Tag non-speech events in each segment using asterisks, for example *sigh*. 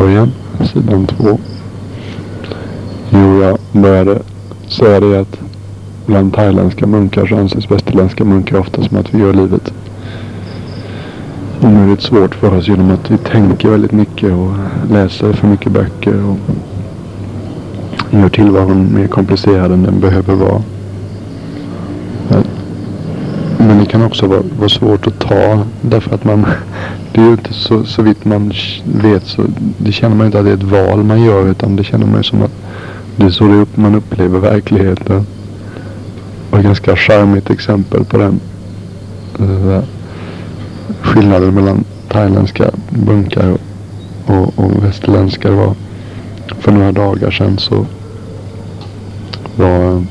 början, sidan två. Jo, jag började säga det att bland thailändska munkar så anses västerländska munkar ofta som att vi gör livet onödigt svårt för oss genom att vi tänker väldigt mycket och läser för mycket böcker och gör tillvaron mer komplicerad än den behöver vara. Men det kan också vara, vara svårt att ta därför att man det är ju inte så, så vitt man vet så det känner man inte att det är ett val man gör utan det känner man ju som att det är så det upp, man upplever verkligheten. Och ett ganska charmigt exempel på den uh, skillnaden mellan thailändska bunkar och, och, och västerländska var för några dagar sedan så var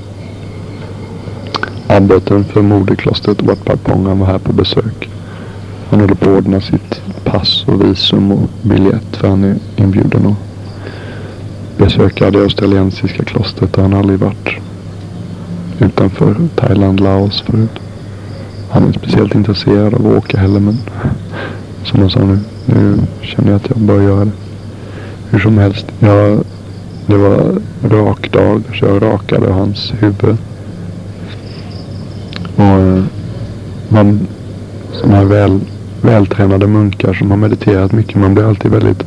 uh, abboten för moderklostret Wat Pong han var här på besök. Han håller på att ordna sitt pass och visum och biljett för han är inbjuden att besöka det australiensiska klostret där han aldrig varit utanför Thailand, Laos förut. Han är inte speciellt intresserad av att åka heller men som han sa nu, nu känner jag att jag bör göra det. Hur som helst, jag, det var rak dag så jag rakade hans huvud. Och eh, man som har väl, vältränade munkar som har mediterat mycket. Man blir alltid väldigt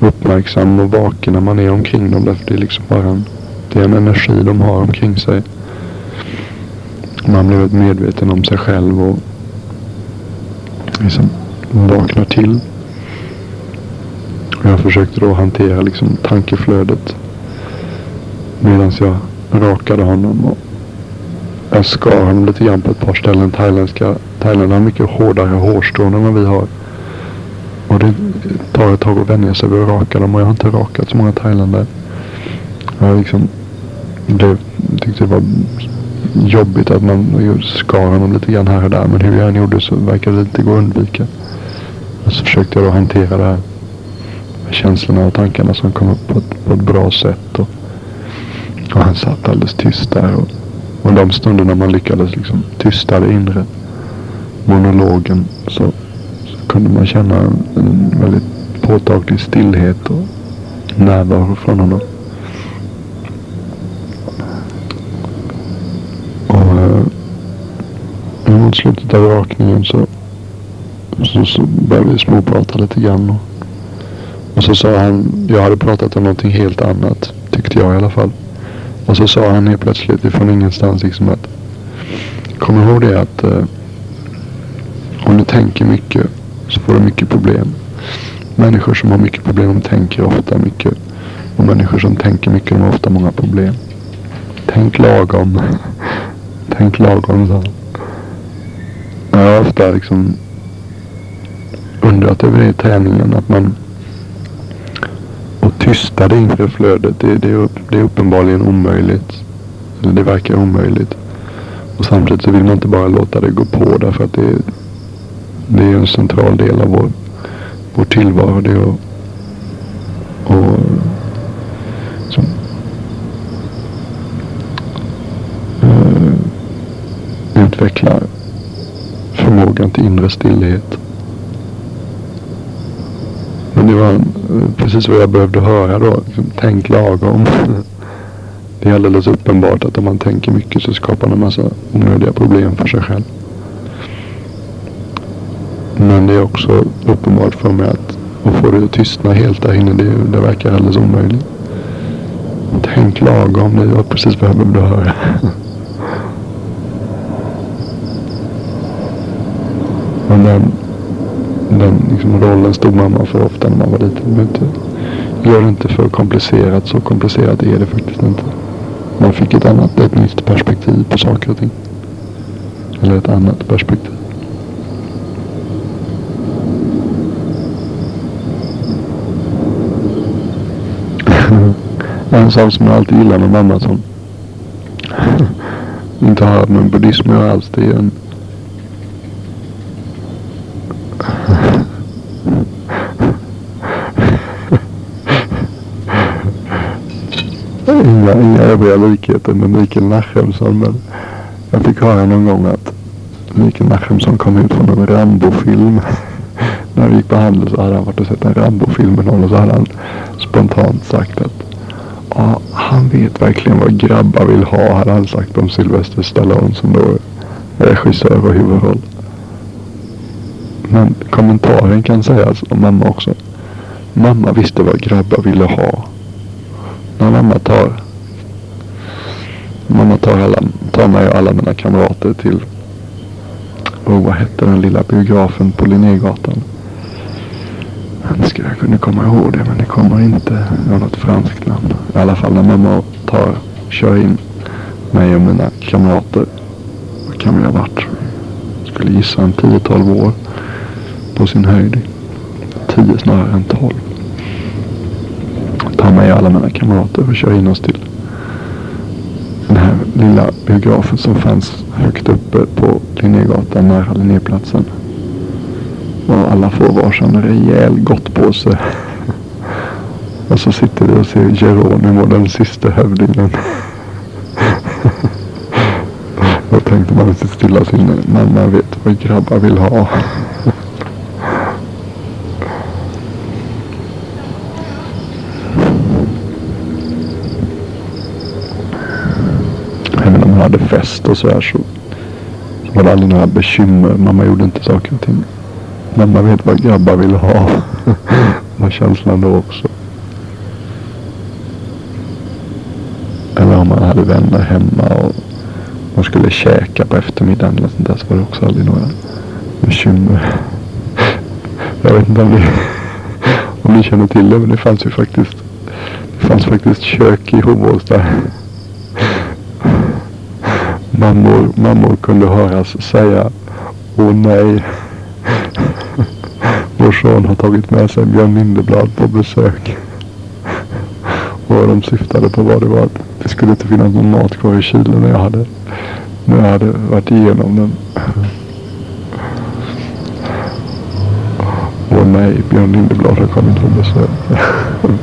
uppmärksam och vaken när man är omkring dem. Därför det är liksom bara en, det är en energi de har omkring sig. Man blir väldigt medveten om sig själv och liksom vaknar till. Jag försökte då hantera liksom tankeflödet medan jag rakade honom. Och jag skar honom lite grann på ett par ställen. Thailändska, Thailand har mycket hårdare hårstrån än vad vi har. Och det tar ett tag att vänja sig vid att raka dem och jag har inte rakat så många thailändare. Jag liksom blev, tyckte det var jobbigt att man skar honom lite grann här och där. Men hur jag än gjorde så verkade det inte gå att undvika. Och så försökte jag då hantera det här. Känslorna och tankarna som kom upp på ett, på ett bra sätt. Och, och han satt alldeles tyst där. Och, och de stunderna man lyckades liksom tysta det inre monologen så, så kunde man känna en, en väldigt påtaglig stillhet och närvaro från honom. Och eh, mot slutet av rakningen så, så, så började vi småprata lite grann. Och, och så sa han, jag hade pratat om någonting helt annat, tyckte jag i alla fall. Och så sa han helt plötsligt ifrån ingenstans liksom att Kom ihåg det att eh, om du tänker mycket så får du mycket problem. Människor som har mycket problem de tänker ofta mycket. Och människor som tänker mycket de har ofta många problem. Tänk lagom. *laughs* Tänk lagom sa han. Jag har ofta liksom undrat över det i träningen. Att man tysta det inre flödet. Det, det, är, det är uppenbarligen omöjligt. Eller det verkar omöjligt. Och samtidigt så vill man inte bara låta det gå på därför att det, det är en central del av vår, vår tillvaro. Det är att och, så, uh, eh, utveckla förmågan till inre stillhet. Men det var eh, precis vad jag behövde höra då. Tänk lagom. Det är alldeles uppenbart att om man tänker mycket så skapar man en massa onödiga problem för sig själv. Men det är också uppenbart för mig att att få det att tystna helt där inne, det, det verkar alldeles omöjligt. Tänk lagom, det var precis vad jag behövde höra. *laughs* Men den, den liksom rollen stod mamma för ofta när man var liten. Men inte, gör det inte för komplicerat, så komplicerat är det faktiskt inte. Man fick ett annat, ett nytt perspektiv på saker och ting. Eller ett annat perspektiv. *laughs* en sak som jag alltid gillar med mamma som *laughs* inte har med buddhism att göra alls. Det är en inga, inga övriga likheter med Mikael Nachemsson. Men jag fick höra någon gång att Mikael Nachemsson kom ut från en Rambo-film. *laughs* när vi gick på handel så hade han varit och sett en Rambo-film med någon och så hade han spontant sagt att ja, han vet verkligen vad grabbar vill ha, hade han sagt om Sylvester Stallone som då är regissör och huvudroll. Men kommentaren kan sägas om mamma också. Mamma visste vad grabbar ville ha. När mamma tar Mamma tar, alla, tar mig och alla mina kamrater till oh, vad hette den lilla biografen på Linnégatan? Jag önskar jag kunde komma ihåg det men det kommer inte. Jag något franskt namn. I alla fall när mamma tar, kör in mig och mina kamrater. Vad kan vi ha varit? Skulle gissa en 10-12 år. På sin höjd. 10 snarare än 12. Tar mig och alla mina kamrater och kör in oss till lilla biografen som fanns högt uppe på Linnégatan nära Linnéplatsen. Och alla får varsin rejäl gottpåse. *laughs* Och så sitter vi och ser Geronimo, den sista hövdingen. *laughs* Då tänkte man sitt stilla sinne, mamma vet vad grabbar vill ha. *laughs* Även om man hade fest och sådär så, så var det aldrig några bekymmer. Mamma gjorde inte saker och ting. Mamma vet vad grabbar vill ha. *laughs* var känslan då också. Eller om man hade vänner hemma och man skulle käka på eftermiddagen eller sånt där så var det också aldrig några bekymmer. *laughs* Jag vet inte om ni, om ni känner till det men det fanns ju faktiskt det fanns faktiskt kök i Hovås där mammor, mammor kunde höras säga Åh nej. *laughs* Vår son har tagit med sig Björn Lindeblad på besök. Och de syftade på vad det var det skulle inte finnas någon mat kvar i kylen när jag hade, när jag hade varit igenom den. Åh nej, Björn Lindeblad har kommit på besök. *laughs*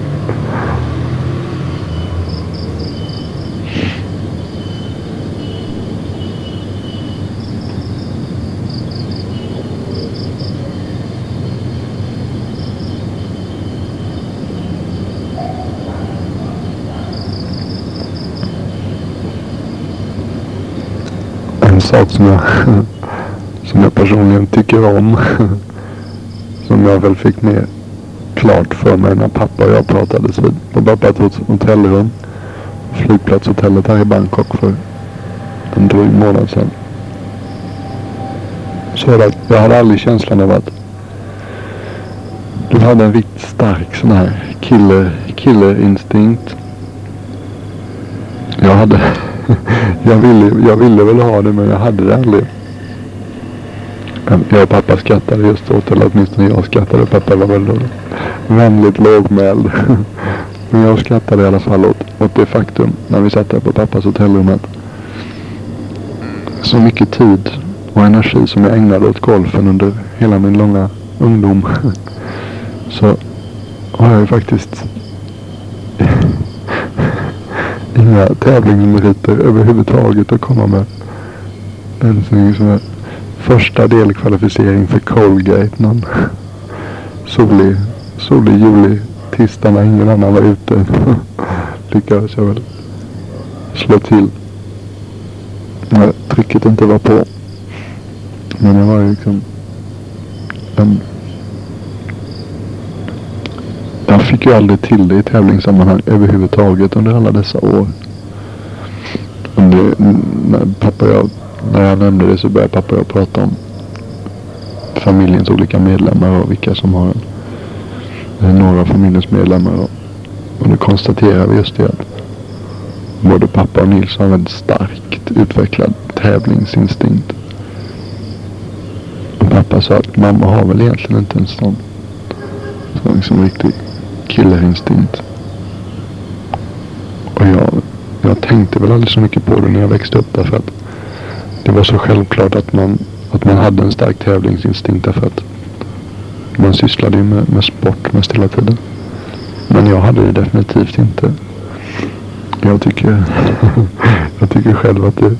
sak som jag, som jag personligen tycker om. Som jag väl fick mer klart för mig när pappa och jag pratades vid på ett hotellrum. Flygplatshotellet här i Bangkok för en dryg månad sedan. Så att jag hade aldrig känslan av att du hade en riktigt stark sån här killer, killerinstinkt. Jag hade *laughs* jag, ville, jag ville väl ha det men jag hade det aldrig. Jag och pappa skrattade just åt eller åtminstone jag skrattade. Pappa var väldigt vänligt lågmäld. *laughs* Men jag skrattade i alla fall åt, åt det faktum när vi satt där på pappas hotellrum att så mycket tid och energi som jag ägnade åt golfen under hela min långa ungdom *laughs* så har jag ju faktiskt inga tävlingsmeriter överhuvudtaget att komma med. En som är första delkvalificering för Colgate någon solig, solig juli tisdag när ingen annan var ute. *laughs* Lyckades jag väl slå till. När trycket inte var på. Men jag var ju liksom en jag fick ju aldrig till det i tävlingssammanhang överhuvudtaget under alla dessa år. Det, när, pappa jag, när jag nämnde det så började pappa och jag prata om familjens olika medlemmar och vilka som har en, eh, några av familjens medlemmar. Och, och nu konstaterar vi just det att både pappa och Nils har en väldigt starkt utvecklad tävlingsinstinkt. Och pappa sa att mamma har väl egentligen inte en sån, Så liksom riktigt killerinstinkt. Och jag, jag tänkte väl aldrig så mycket på det när jag växte upp därför att det var så självklart att man, att man hade en stark tävlingsinstinkt därför att man sysslade ju med, med sport mest hela tiden. Men jag hade det definitivt inte. Jag tycker, *laughs* jag tycker själv att det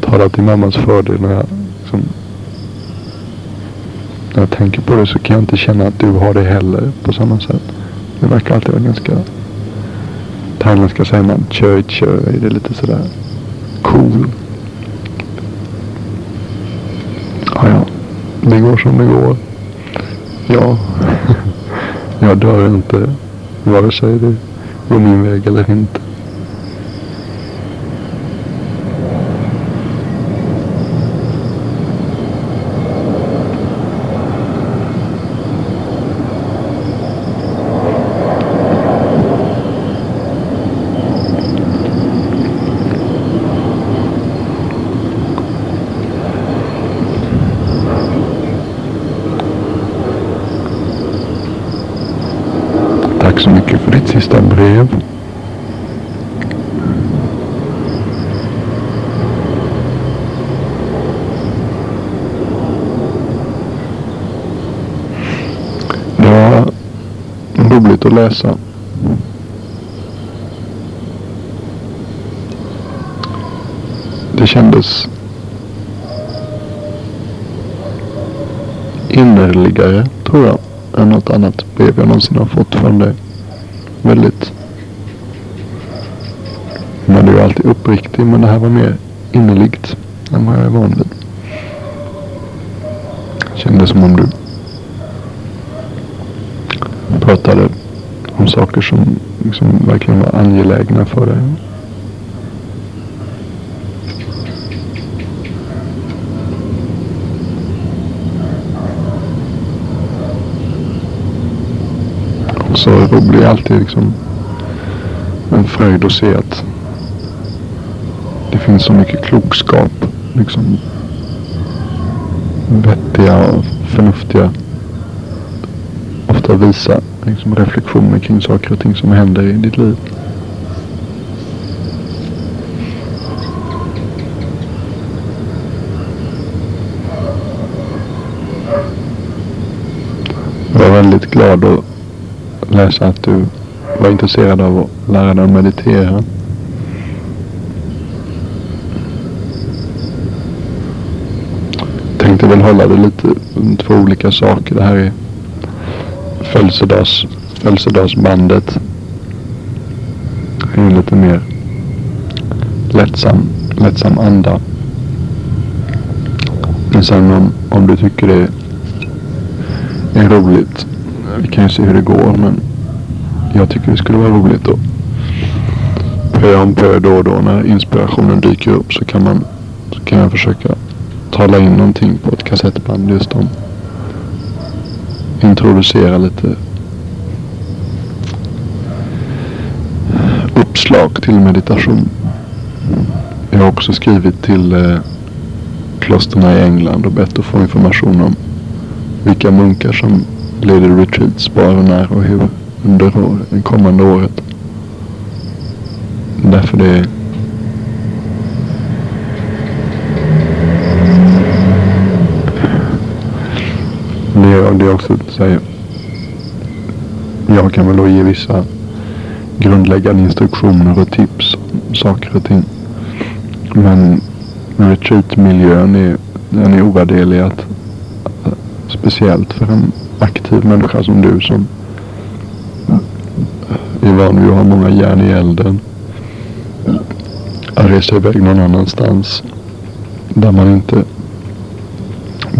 talar till mammas fördel när jag liksom när jag tänker på det så kan jag inte känna att du har det heller på samma sätt. Det verkar alltid vara ganska thailändska säger man choi choi. Det är lite sådär cool. Ja, ja. Det går som det går. Ja. *laughs* Jag dör inte. Vare sig det går min väg eller inte. Tack så mycket för ditt sista brev. Det var roligt att läsa. Det kändes innerligare, tror jag, än något annat brev jag någonsin har fått från dig. Väldigt... Men du är alltid uppriktig, men det här var mer innerligt än vad jag är van vid. Kändes som om du pratade om saker som liksom verkligen var angelägna för dig. Och så blir alltid liksom en fröjd att se att det finns så mycket klokskap. Liksom vettiga och förnuftiga ofta visa liksom, reflektioner kring saker och ting som händer i ditt liv. Jag var väldigt glad att läsa att du var intresserad av att lära dig att meditera. Tänkte väl hålla det lite två olika saker. Det här är födelsedags, födelsedagsbandet. I en lite mer lättsam, lättsam anda. Men sen om, om du tycker det är roligt. Vi kan ju se hur det går men jag tycker det skulle vara roligt då. Pö om pö då och då när inspirationen dyker upp så kan man så kan jag försöka tala in någonting på ett kassettband just om introducera lite uppslag till meditation. Jag har också skrivit till eh, klosterna i England och bett att få information om vilka munkar som leder retreats, var och när och hur under år, det kommande året. Därför det jag Det också säger. Jag kan väl då ge vissa grundläggande instruktioner och tips om saker och ting. Men retreatmiljön är, den är ovärderlig att speciellt för en aktiv människa som du som är van vid att ha många järn i elden. Att resa iväg någon annanstans där man inte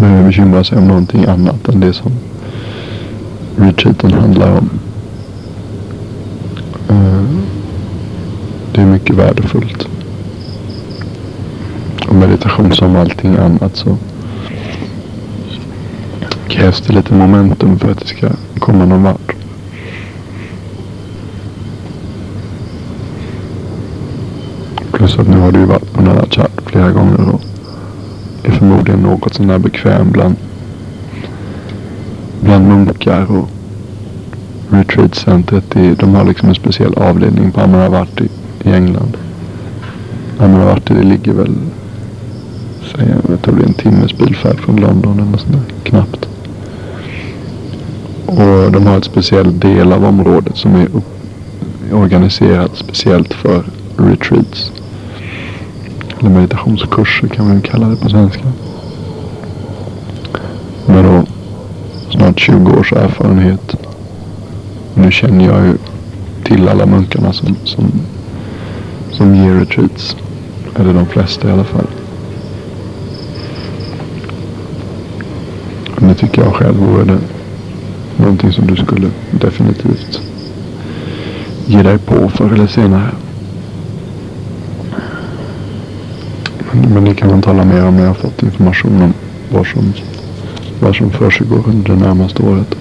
behöver bekymra sig om någonting annat än det som retreaten handlar om. Eh, det är mycket värdefullt. Och meditation som allting annat så krävs det lite momentum för att det ska komma någon vart. Plus att nu har du varit på nära chat flera gånger och är förmodligen något sån där bekväm bland, bland munkar och retreatcentret. De har liksom en speciell avdelning på Amaravati i, England. Amaravati det ligger väl, säg, jag tror det är en timmes bilfärd från London eller något sånt där, knappt. Och de har ett speciell del av området som är organiserat speciellt för retreats. Eller meditationskurser kan man kalla det på svenska. Med då snart 20 års erfarenhet. Nu känner jag ju till alla munkarna som, som, som ger retreats. Eller de flesta i alla fall. Men det tycker jag själv vore det någonting som du skulle definitivt ge dig på förr eller senare. Men, ni det kan man tala mer om när jag har fått information om vad som, vad som försiggår under det närmaste året.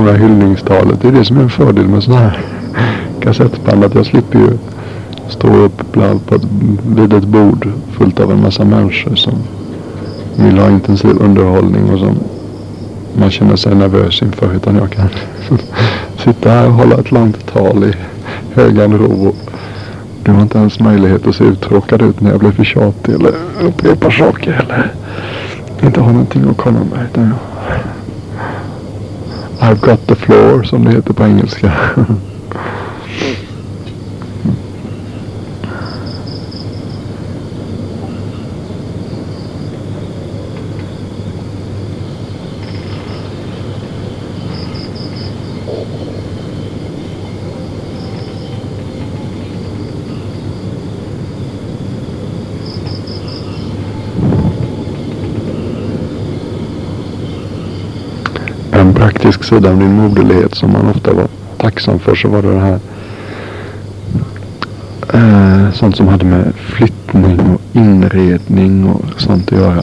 Långa hyllningstalet. Det är det som är en fördel med sådana här kassettband. Att jag slipper ju stå upp bland på ett, vid ett bord fullt av en massa människor som vill ha intensiv underhållning och som man känner sig nervös inför. Utan jag kan *laughs* sitta här och hålla ett långt tal i högan ro du har inte ens möjlighet att se uttråkad ut när jag blir för tjatig eller upprepar saker eller inte har någonting att komma med. Utan jag... I've got the floor som det heter på engelska. *laughs* sidan av din moderlighet som man ofta var tacksam för så var det det här eh, sånt som hade med flyttning och inredning och sånt att göra.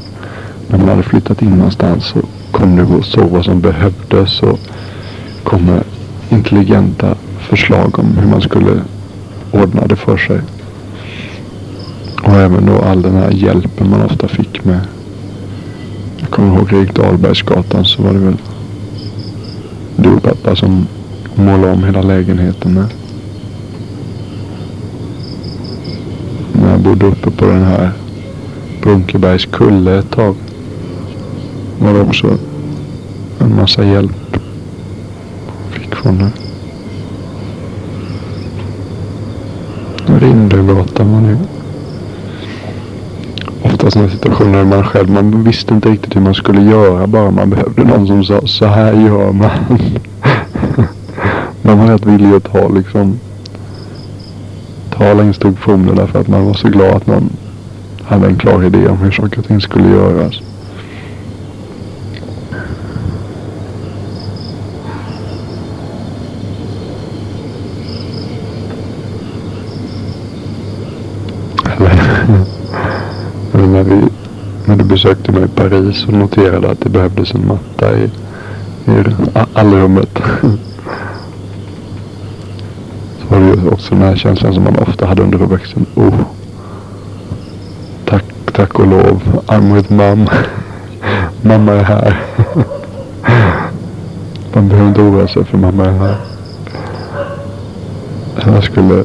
När man hade flyttat in någonstans så kom du och såg vad som behövdes och kom med intelligenta förslag om hur man skulle ordna det för sig. Och även då all den här hjälpen man ofta fick med. Jag kommer ihåg Erik Dahlbergsgatan så var det väl du och pappa som målade om hela lägenheten när, När jag bodde uppe på den här Brunkebergs kulle ett tag. Var det också en massa hjälp. Fick från det. Rindergatan var det ofta sådana situationer där man själv, man visste inte riktigt hur man skulle göra bara man behövde någon som sa så här gör man. *laughs* man var rätt villig att ta liksom ta alla instruktioner därför att man var så glad att någon hade en klar idé om hur saker och ting skulle göras. Sökte besökte mig i Paris och noterade att det behövdes en matta i, i allrummet. *laughs* Så var det ju också den här känslan som man ofta hade under uppväxten. Oh, tack, tack och lov. I'm with mom. *laughs* mamma är här. *laughs* man behöver inte oroa sig för mamma är här. Jag skulle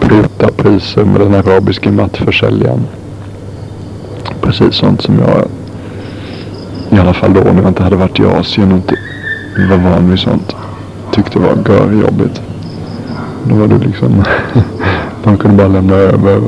pruta priser med den arabiske mattförsäljaren. Precis sånt som jag i alla fall då när jag inte hade varit i Asien och inte var van vid sånt. Tyckte var görjobbigt. Då var det liksom, *laughs* man kunde bara lämna över.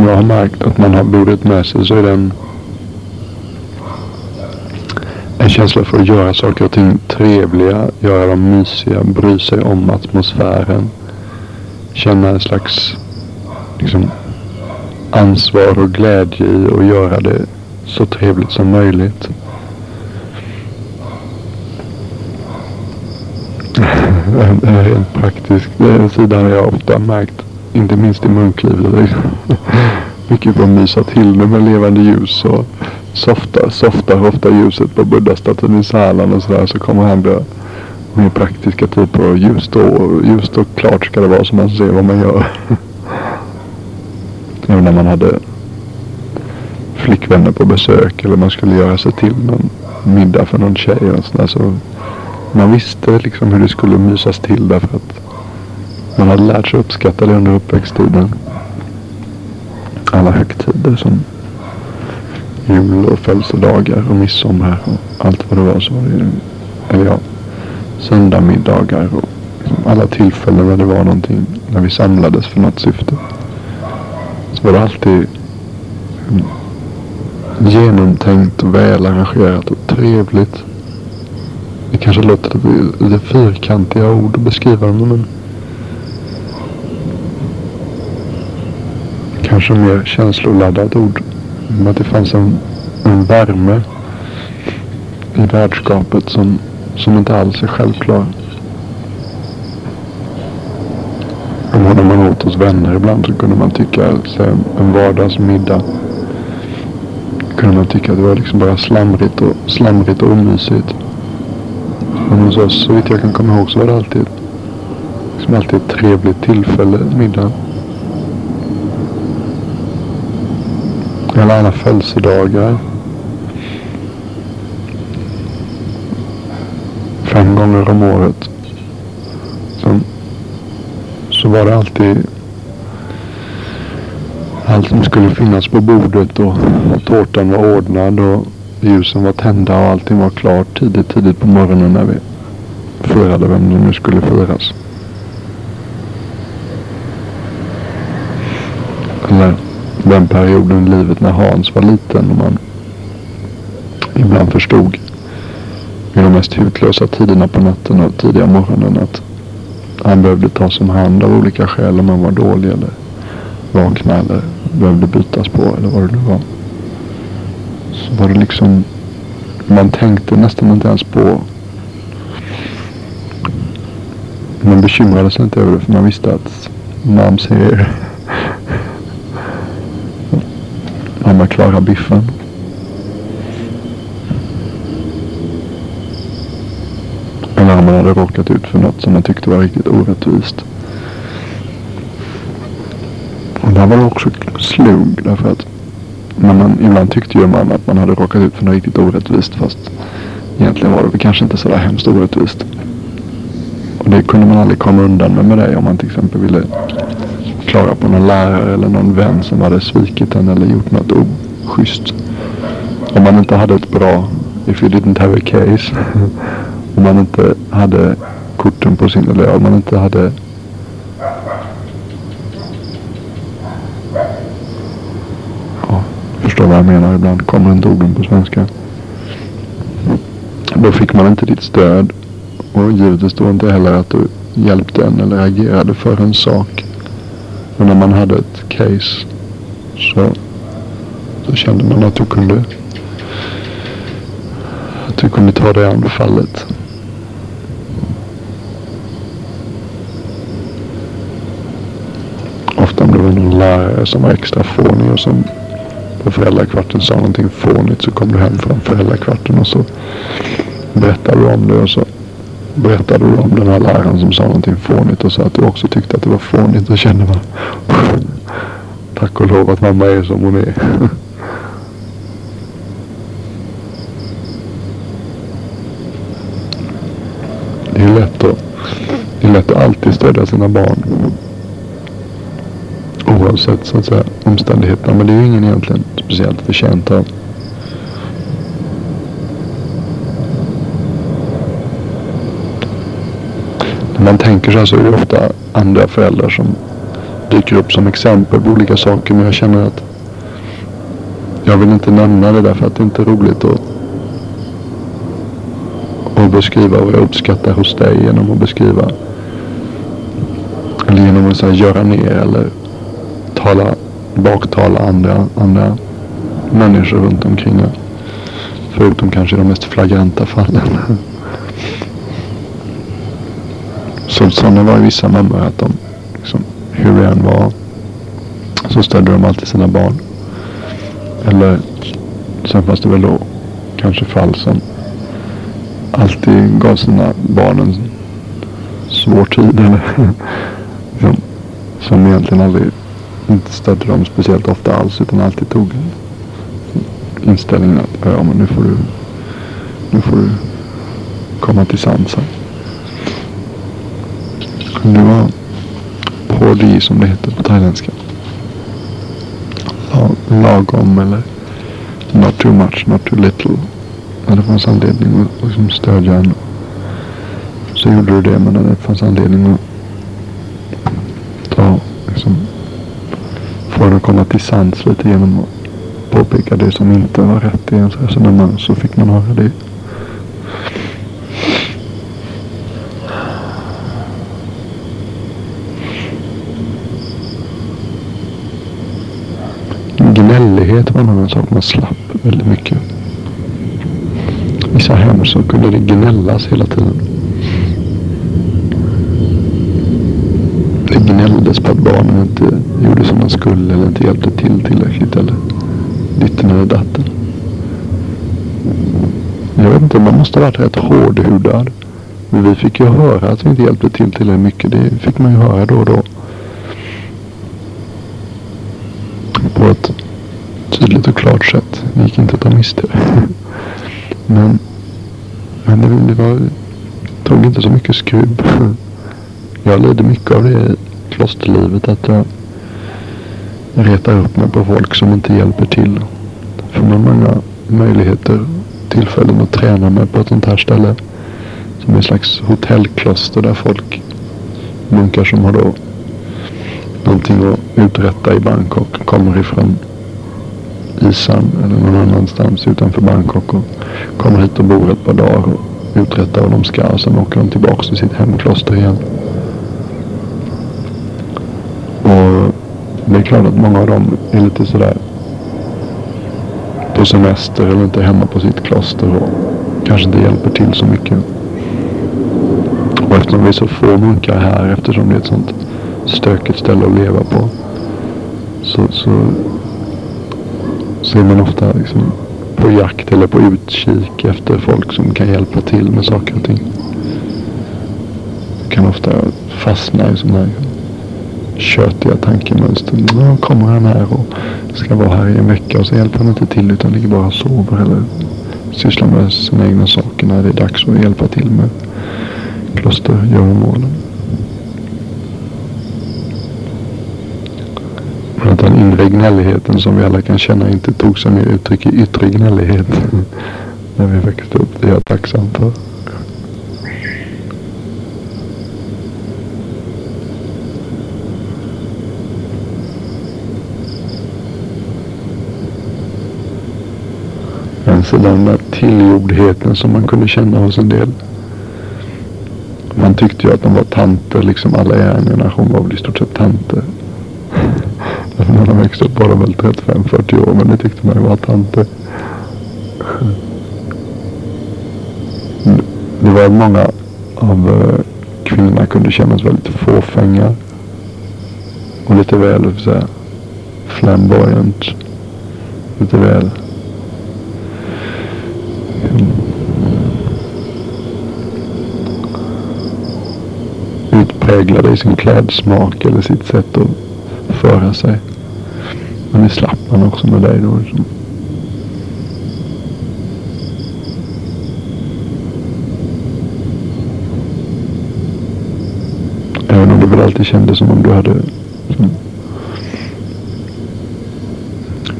Som jag har märkt att man har burit med sig så är det en, en känsla för att göra saker och ting trevliga, göra dem mysiga, bry sig om atmosfären. Känna en slags liksom, ansvar och glädje i att göra det så trevligt som möjligt. *laughs* en rent praktisk sida har jag ofta märkt inte minst i munklivet. Liksom. Mycket för att mysa till det med levande ljus och Softa, softa, ofta ljuset på buddhastatyn i Sälen och sådär. Så kommer han bli mer praktiska typer. Ljust och, ljust och klart ska det vara så man ser vad man gör. Även när man hade flickvänner på besök eller man skulle göra sig till någon middag för någon tjej och sådär. Så man visste liksom hur det skulle mysas till därför att man hade lärt sig uppskatta det under uppväxttiden. Alla högtider som jul och födelsedagar och midsommar och allt vad det var så var det eller ja, söndagmiddagar och liksom alla tillfällen när det var någonting, när vi samlades för något syfte. Så var det alltid genomtänkt och välarrangerat och trevligt. Det kanske låter lite, lite fyrkantiga ord att beskriva det men kanske mer känsloladdat ord. Men att det fanns en, en värme i värdskapet som, som inte alls är självklar. Och när man åt hos vänner ibland så kunde man tycka, så en vardagsmiddag kunde man tycka att det var liksom bara slamrigt och, slamrigt och omysigt. Men hos oss, så vitt jag kan komma ihåg, så var det alltid, liksom alltid ett trevligt tillfälle, middag. Alla alla födelsedagar. Fem gånger om året. Så, så var det alltid allt som skulle finnas på bordet och tårtan var ordnad och ljusen var tända och allting var klart tidigt, tidigt på morgonen när vi firade vem det nu skulle firas. Eller den perioden i livet när Hans var liten och man ibland förstod i de mest hutlösa tiderna på natten och tidiga morgonen att han behövde tas om hand av olika skäl om han var dålig eller vakna eller behövde bytas på eller vad det nu var. Så var det liksom, man tänkte nästan inte ens på man bekymrade sig inte över det för man visste att Mam säger Mamma klarar biffen. Eller om man hade råkat ut för något som man tyckte var riktigt orättvist. Och där var det också slog därför att när man, ibland tyckte ju man att man hade råkat ut för något riktigt orättvist fast egentligen var det kanske inte sådär hemskt orättvist. Och det kunde man aldrig komma undan med med det om man till exempel ville klara på någon lärare eller någon vän som hade svikit en eller gjort något oschysst. Om man inte hade ett bra, if you didn't have a case. *laughs* om man inte hade korten på sin, eller om man inte hade ja, förstår vad jag menar. Ibland kommer inte orden på svenska. Då fick man inte ditt stöd. Och givetvis då inte heller att du hjälpte en eller agerade för en sak. Och när man hade ett case så, så kände man att du kunde att du kunde ta dig an fallet. Ofta om det var någon lärare som var extra fånig och som på föräldrakvarten sa någonting fånigt så kom du hem från föräldrakvarten och så berättade du om det och så berättade du om den här läraren som sa någonting fånigt och sa att du också tyckte att det var fånigt. Då kände man *laughs* tack och lov att mamma är som hon är. *laughs* Det är lätt att, det är lätt att alltid stödja sina barn. Oavsett så att säga omständigheterna. Men det är ju ingen egentligen speciellt förtjänt av. När man tänker så här så är det ofta andra föräldrar som dyker upp som exempel på olika saker. Men jag känner att jag vill inte nämna det därför att det inte är roligt att, att beskriva vad jag uppskattar hos dig genom att beskriva eller genom att så här, göra ner eller tala, baktala andra, andra människor runt omkring. Förutom kanske de mest flagranta fallen. *laughs* Så sådana var ju vissa mammor att de, liksom, hur det än var, så stödde de alltid sina barn. Eller Sen fanns det väl då kanske fall som alltid gav sina barn en svår tid. Eller *laughs* som, som egentligen aldrig inte stödde dem speciellt ofta alls utan alltid tog inställningen att ja men nu får du nu får du komma till sans här. Det var Pordi som det heter på thailändska. Lagom eller not too much, not too little. Men det fanns anledning att liksom stödja en så gjorde du det. Men det fanns anledning att ta, liksom, få henne att komma till sans lite genom att påpeka det som inte var rätt i ens resonemang så fick man höra det. Gnällighet var nog en sak man slapp väldigt mycket. I vissa hem så kunde det gnällas hela tiden. Det gnälldes på att barnen inte gjorde som de skulle eller inte hjälpte till tillräckligt eller ditten eller datten. Jag vet inte, man måste ha varit rätt hårdhudad. Men vi fick ju höra att vi inte hjälpte till tillräckligt mycket. Det fick man ju höra då och då. På ett tydligt och klart sätt. Det gick inte att ta miste. Men, men det, det var, tog inte så mycket skrubb. Jag lider mycket av det i klosterlivet. Att jag retar upp mig på folk som inte hjälper till. Får man många möjligheter, tillfällen att träna mig på ett sånt här ställe. Som en slags hotellkloster där folk, munkar som har då någonting att uträtta i Bangkok kommer ifrån Isan eller någon annanstans utanför Bangkok och kommer hit och bor ett par dagar och uträttar vad de ska och sen åker de tillbaka till sitt hemkloster igen. Och det är klart att många av dem är lite sådär på semester eller inte hemma på sitt kloster och kanske inte hjälper till så mycket. Och eftersom vi är så få munkar här, eftersom det är ett sånt stökigt ställe att leva på, så, så, så är man ofta liksom på jakt eller på utkik efter folk som kan hjälpa till med saker och ting. kan ofta fastna i sådana här tjötiga tankemönster. Nu kommer han här och ska vara här i en vecka och så hjälper han inte till utan ligger bara och sover eller sysslar med sina egna saker när det är dags att hjälpa till med klostergöromålen. Men att den inre gnälligheten som vi alla kan känna inte tog sig mer uttryck i yttre gnällighet när vi växte upp. Det är jag tacksam för. Men så den där tillgjordheten som man kunde känna hos en del. Man tyckte ju att de var tanter, liksom alla i en generation var väl i stort sett tanter. När de växte upp var de väl 35-40 år, men det tyckte man ju var tanter. Det var många av eh, kvinnorna kunde kännas väldigt fåfänga. Och lite väl, så här, flamboyant. Lite väl utpräglade i sin klädsmak eller sitt sätt att föra sig. Men det slapp man också med dig då. Liksom. Även om det väl alltid kändes som om du hade Liksom,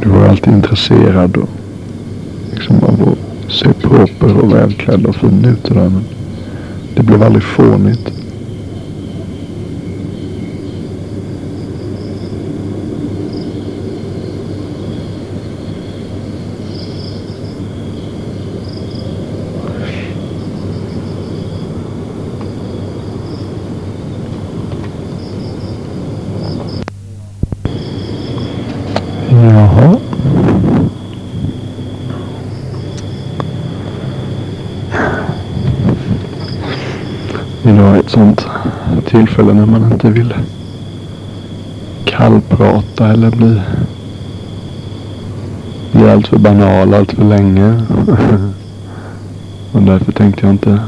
Du var alltid intresserad och, liksom, av att se proper och välklädd och fin ut. Där, men det blev aldrig fånigt. Ett sånt tillfälle när man inte vill kallprata eller bli bli allt för banal allt för länge. och därför tänkte jag inte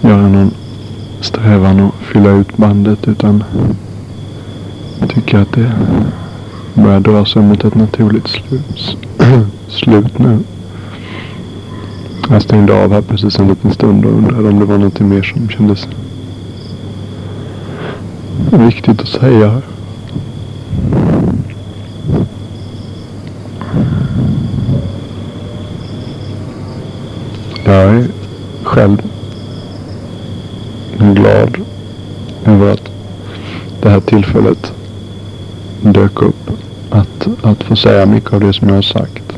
göra någon strävan att fylla ut bandet utan tycker att det börjar dra sig mot ett naturligt slut, slut nu. Jag stängde av här precis en liten stund och undrade om det var något mer som kändes viktigt att säga. Jag är själv glad över att det här tillfället dök upp. Att, att få säga mycket av det som jag har sagt.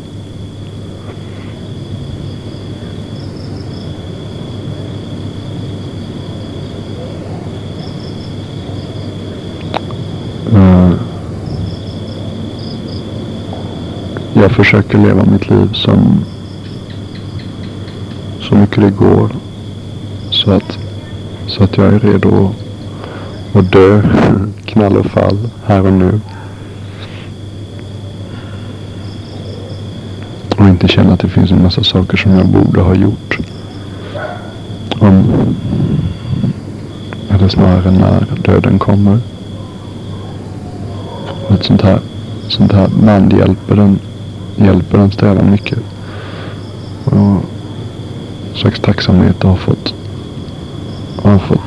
Jag försöker leva mitt liv som så mycket det går. Så att, så att jag är redo att dö, *laughs* knall och fall, här och nu. Och inte känna att det finns en massa saker som jag borde ha gjort. Om, eller snarare när döden kommer. Och ett sånt här, sånt här band hjälper den, hjälper den strävan mycket. Och slags tacksamhet har fått, har fått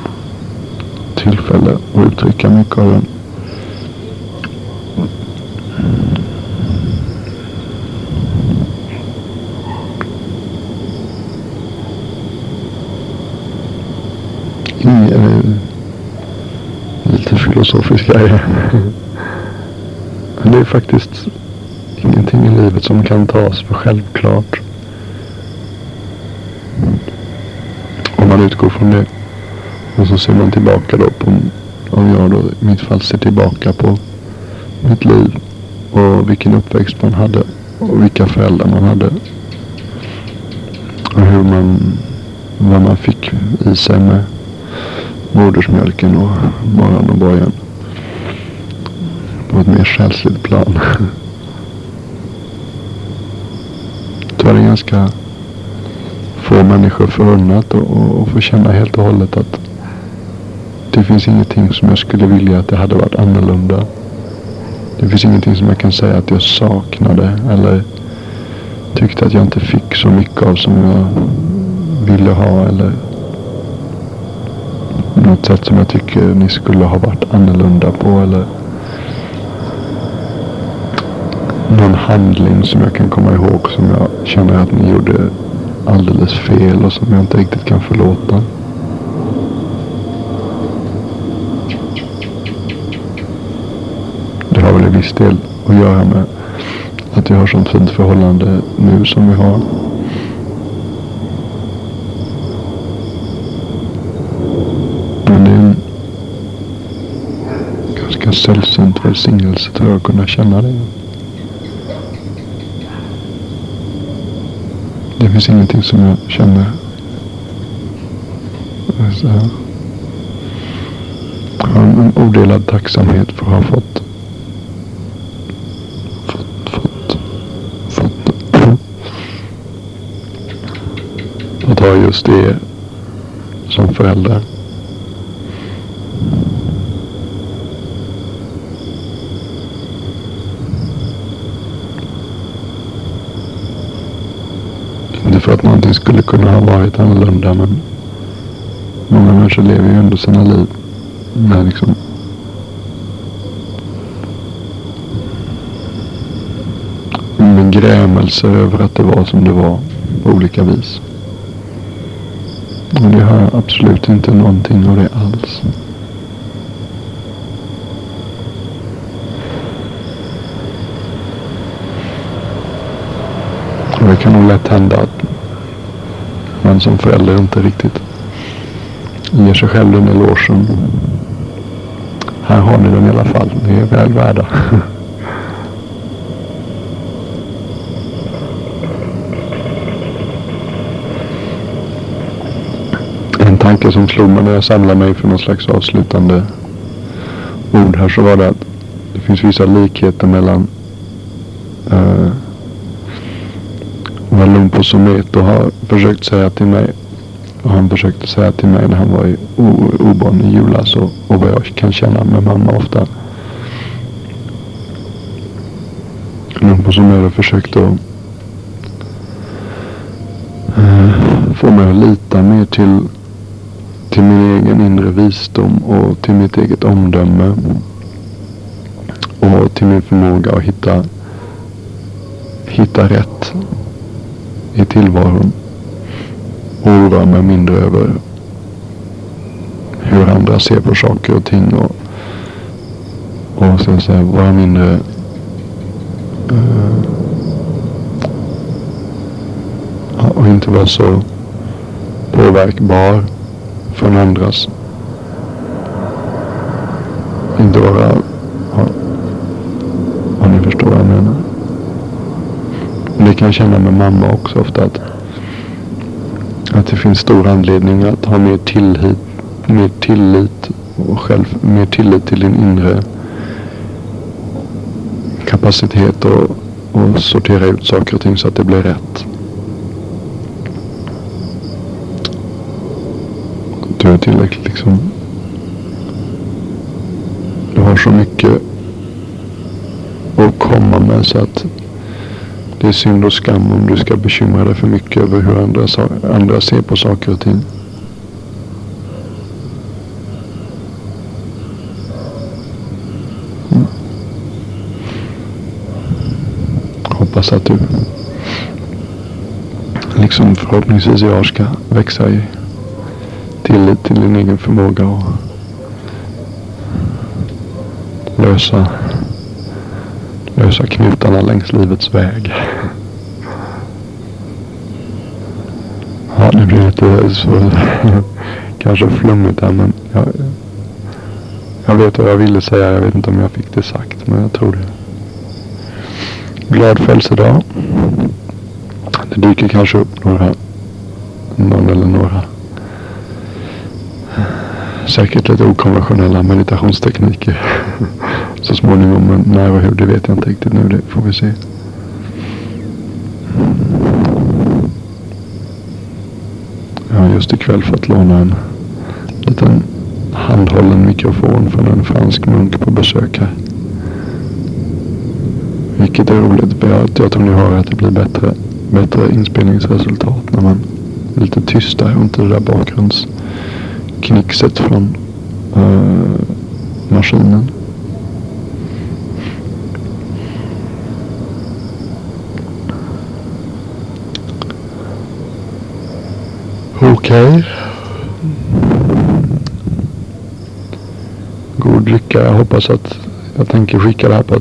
tillfälle att uttrycka mycket av den. Mm. Eh, lite filosofisk grej. *laughs* Men det är faktiskt ingenting i livet som kan tas för självklart. Om man utgår från det. Och så ser man tillbaka då på, om jag då i mitt fall ser tillbaka på mitt liv och vilken uppväxt man hade och vilka föräldrar man hade. Och hur man, vad man fick i sig med modersmjölken och morgon och bojan. På ett mer själsligt plan. *laughs* Då är det ganska få människor förunnat och, och, och få känna helt och hållet att det finns ingenting som jag skulle vilja att det hade varit annorlunda. Det finns ingenting som jag kan säga att jag saknade eller tyckte att jag inte fick så mycket av som jag ville ha eller något sätt som jag tycker ni skulle ha varit annorlunda på eller någon handling som jag kan komma ihåg som jag känner att ni gjorde alldeles fel och som jag inte riktigt kan förlåta. Det har väl i viss del att göra med att vi har sånt fint förhållande nu som vi har. Men det är en ganska sällsynt välsignelse tror jag att kunna känna det. Det finns ingenting som jag känner. Alltså, jag har en odelad tacksamhet för att ha fått fått, fått, fått att ha just det som förälder. För att någonting skulle kunna ha varit annorlunda men många människor lever ju ändå sina liv med liksom med grämelse över att det var som det var på olika vis. Och det har absolut inte någonting av det alls. Och det kan nog lätt hända att man som förälder inte riktigt ger sig själv den elogen. Här har ni den i alla fall. Ni är väl värda. *laughs* En tanke som slog mig när jag samlade mig för någon slags avslutande ord här så var det att det finns vissa likheter mellan uh, vad Lumpo Someto har försökt säga till mig. Och han försökte säga till mig när han var i Oborn i julas och, och vad jag kan känna med mamma ofta. Lumpo Someto försökte att uh, få mig att lita mer till, till min egen inre visdom och till mitt eget omdöme. Och till min förmåga att hitta, hitta rätt i tillvaron. Och oroa mig mindre över hur andra ser på saker och ting. Och, och så att säga, vara mindre eh, och inte vara så påverkbar från andras. Inte vara, om ni förstår vad jag menar. Det kan jag känna med mamma också ofta att, att det finns stor anledning att ha mer tillit, mer tillit och själv, mer tillit till din inre kapacitet och, och sortera ut saker och ting så att det blir rätt. Du är tillräckligt liksom. Du har så mycket att komma med så att det är synd och skam om du ska bekymra dig för mycket över hur andra, andra ser på saker och ting. Mm. Hoppas att du, liksom förhoppningsvis jag, ska växa i tillit till din egen förmåga och lösa lösa knutarna längs livets väg. Ja, det blir lite så, *laughs* kanske flummigt här men jag, jag vet vad jag ville säga. Jag vet inte om jag fick det sagt men jag tror det. Glad födelsedag. Det dyker kanske upp några, någon eller några säkert lite okonventionella meditationstekniker *laughs* så småningom. Men när och hur, det vet jag inte riktigt nu. Det får vi se. Jag har just ikväll fått låna en liten handhållen mikrofon från en fransk munk på besök här. Vilket är roligt. Jag, jag tror ni hör att det blir bättre, bättre inspelningsresultat när man är lite tystare och inte det där bakgrundsknixet från uh, maskinen. Okej. Okay. God lycka. Jag hoppas att jag tänker skicka det här på,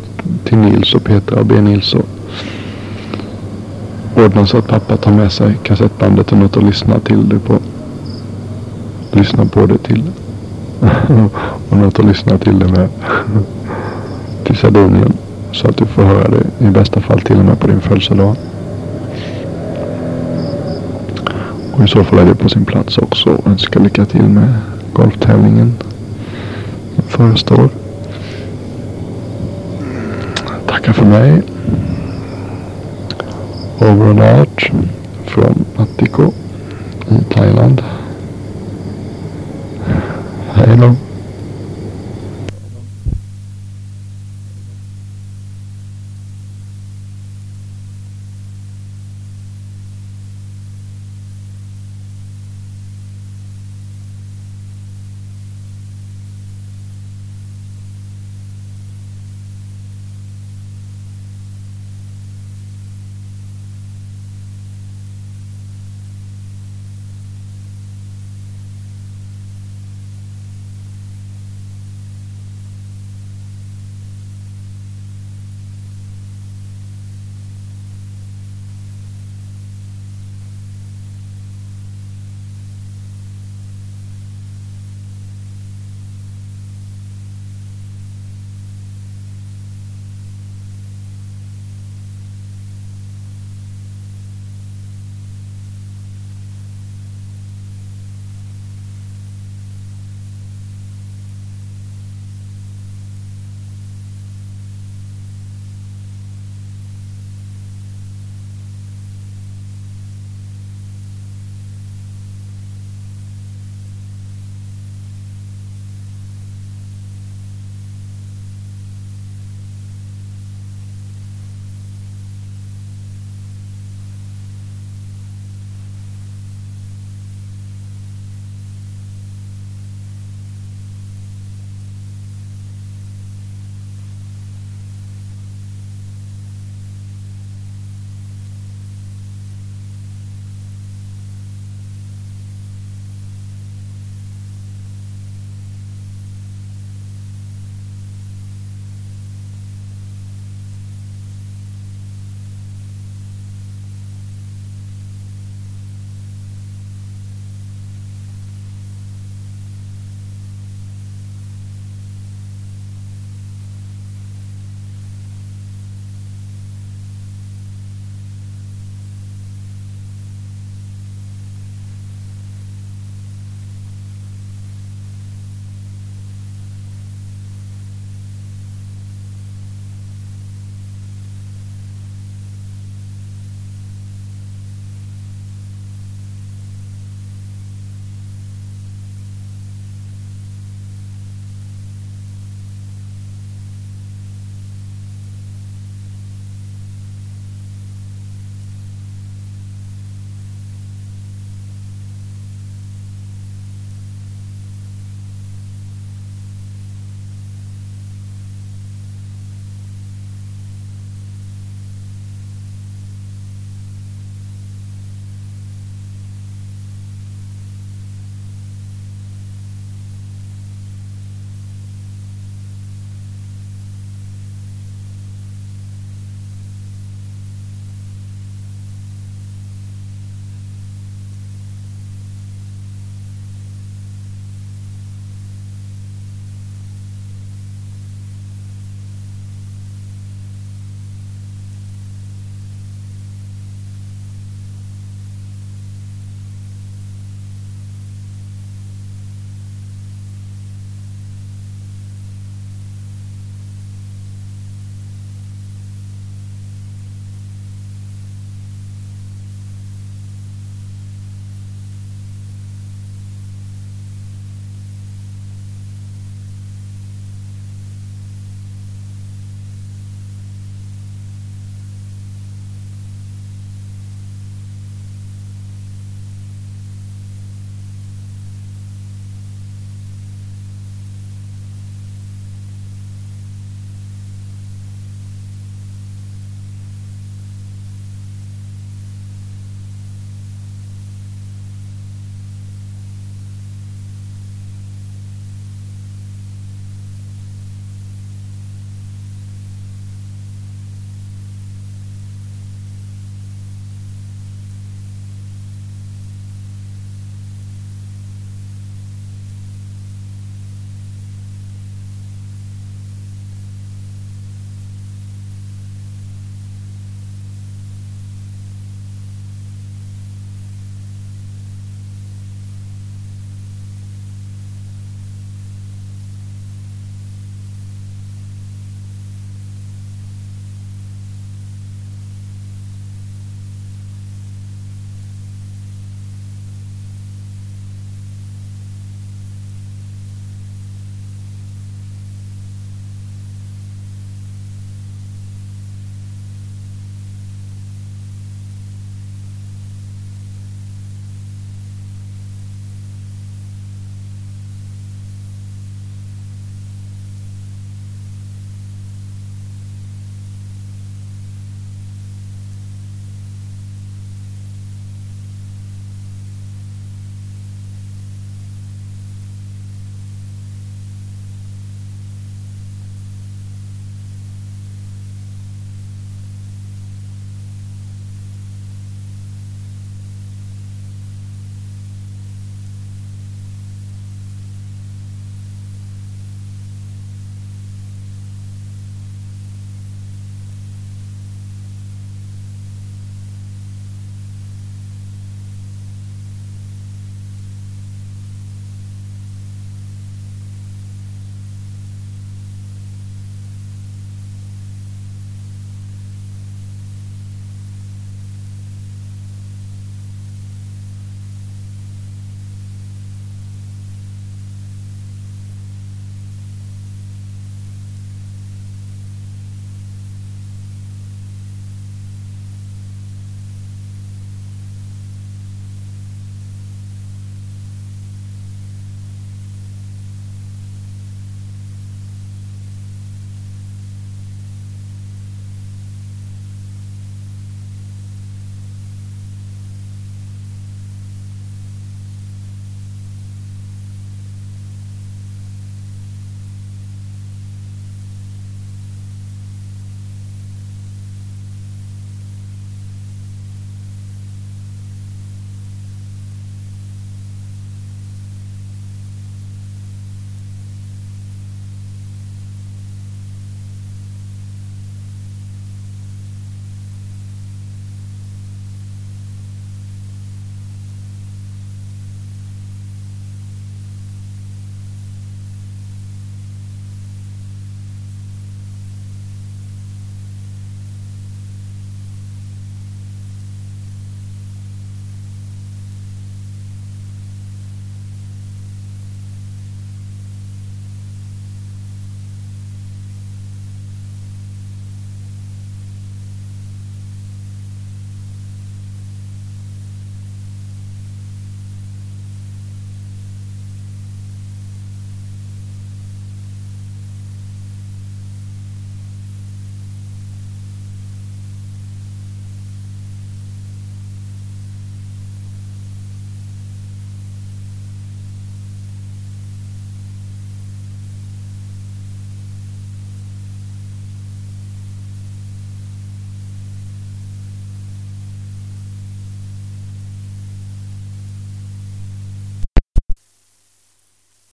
till Nils och Petra och be Nils och ordna så att pappa tar med sig kassettbandet och något att lyssna till det på. Lyssna på det till. *laughs* och något att lyssna till det med. till Sardinien. Så att du får höra det i bästa fall till och med på din födelsedag. Och i så fall är det på sin plats också att önska lycka till med golftävlingen som förestår. Tackar för mig. Over and out från Attiko i Thailand. Hej då.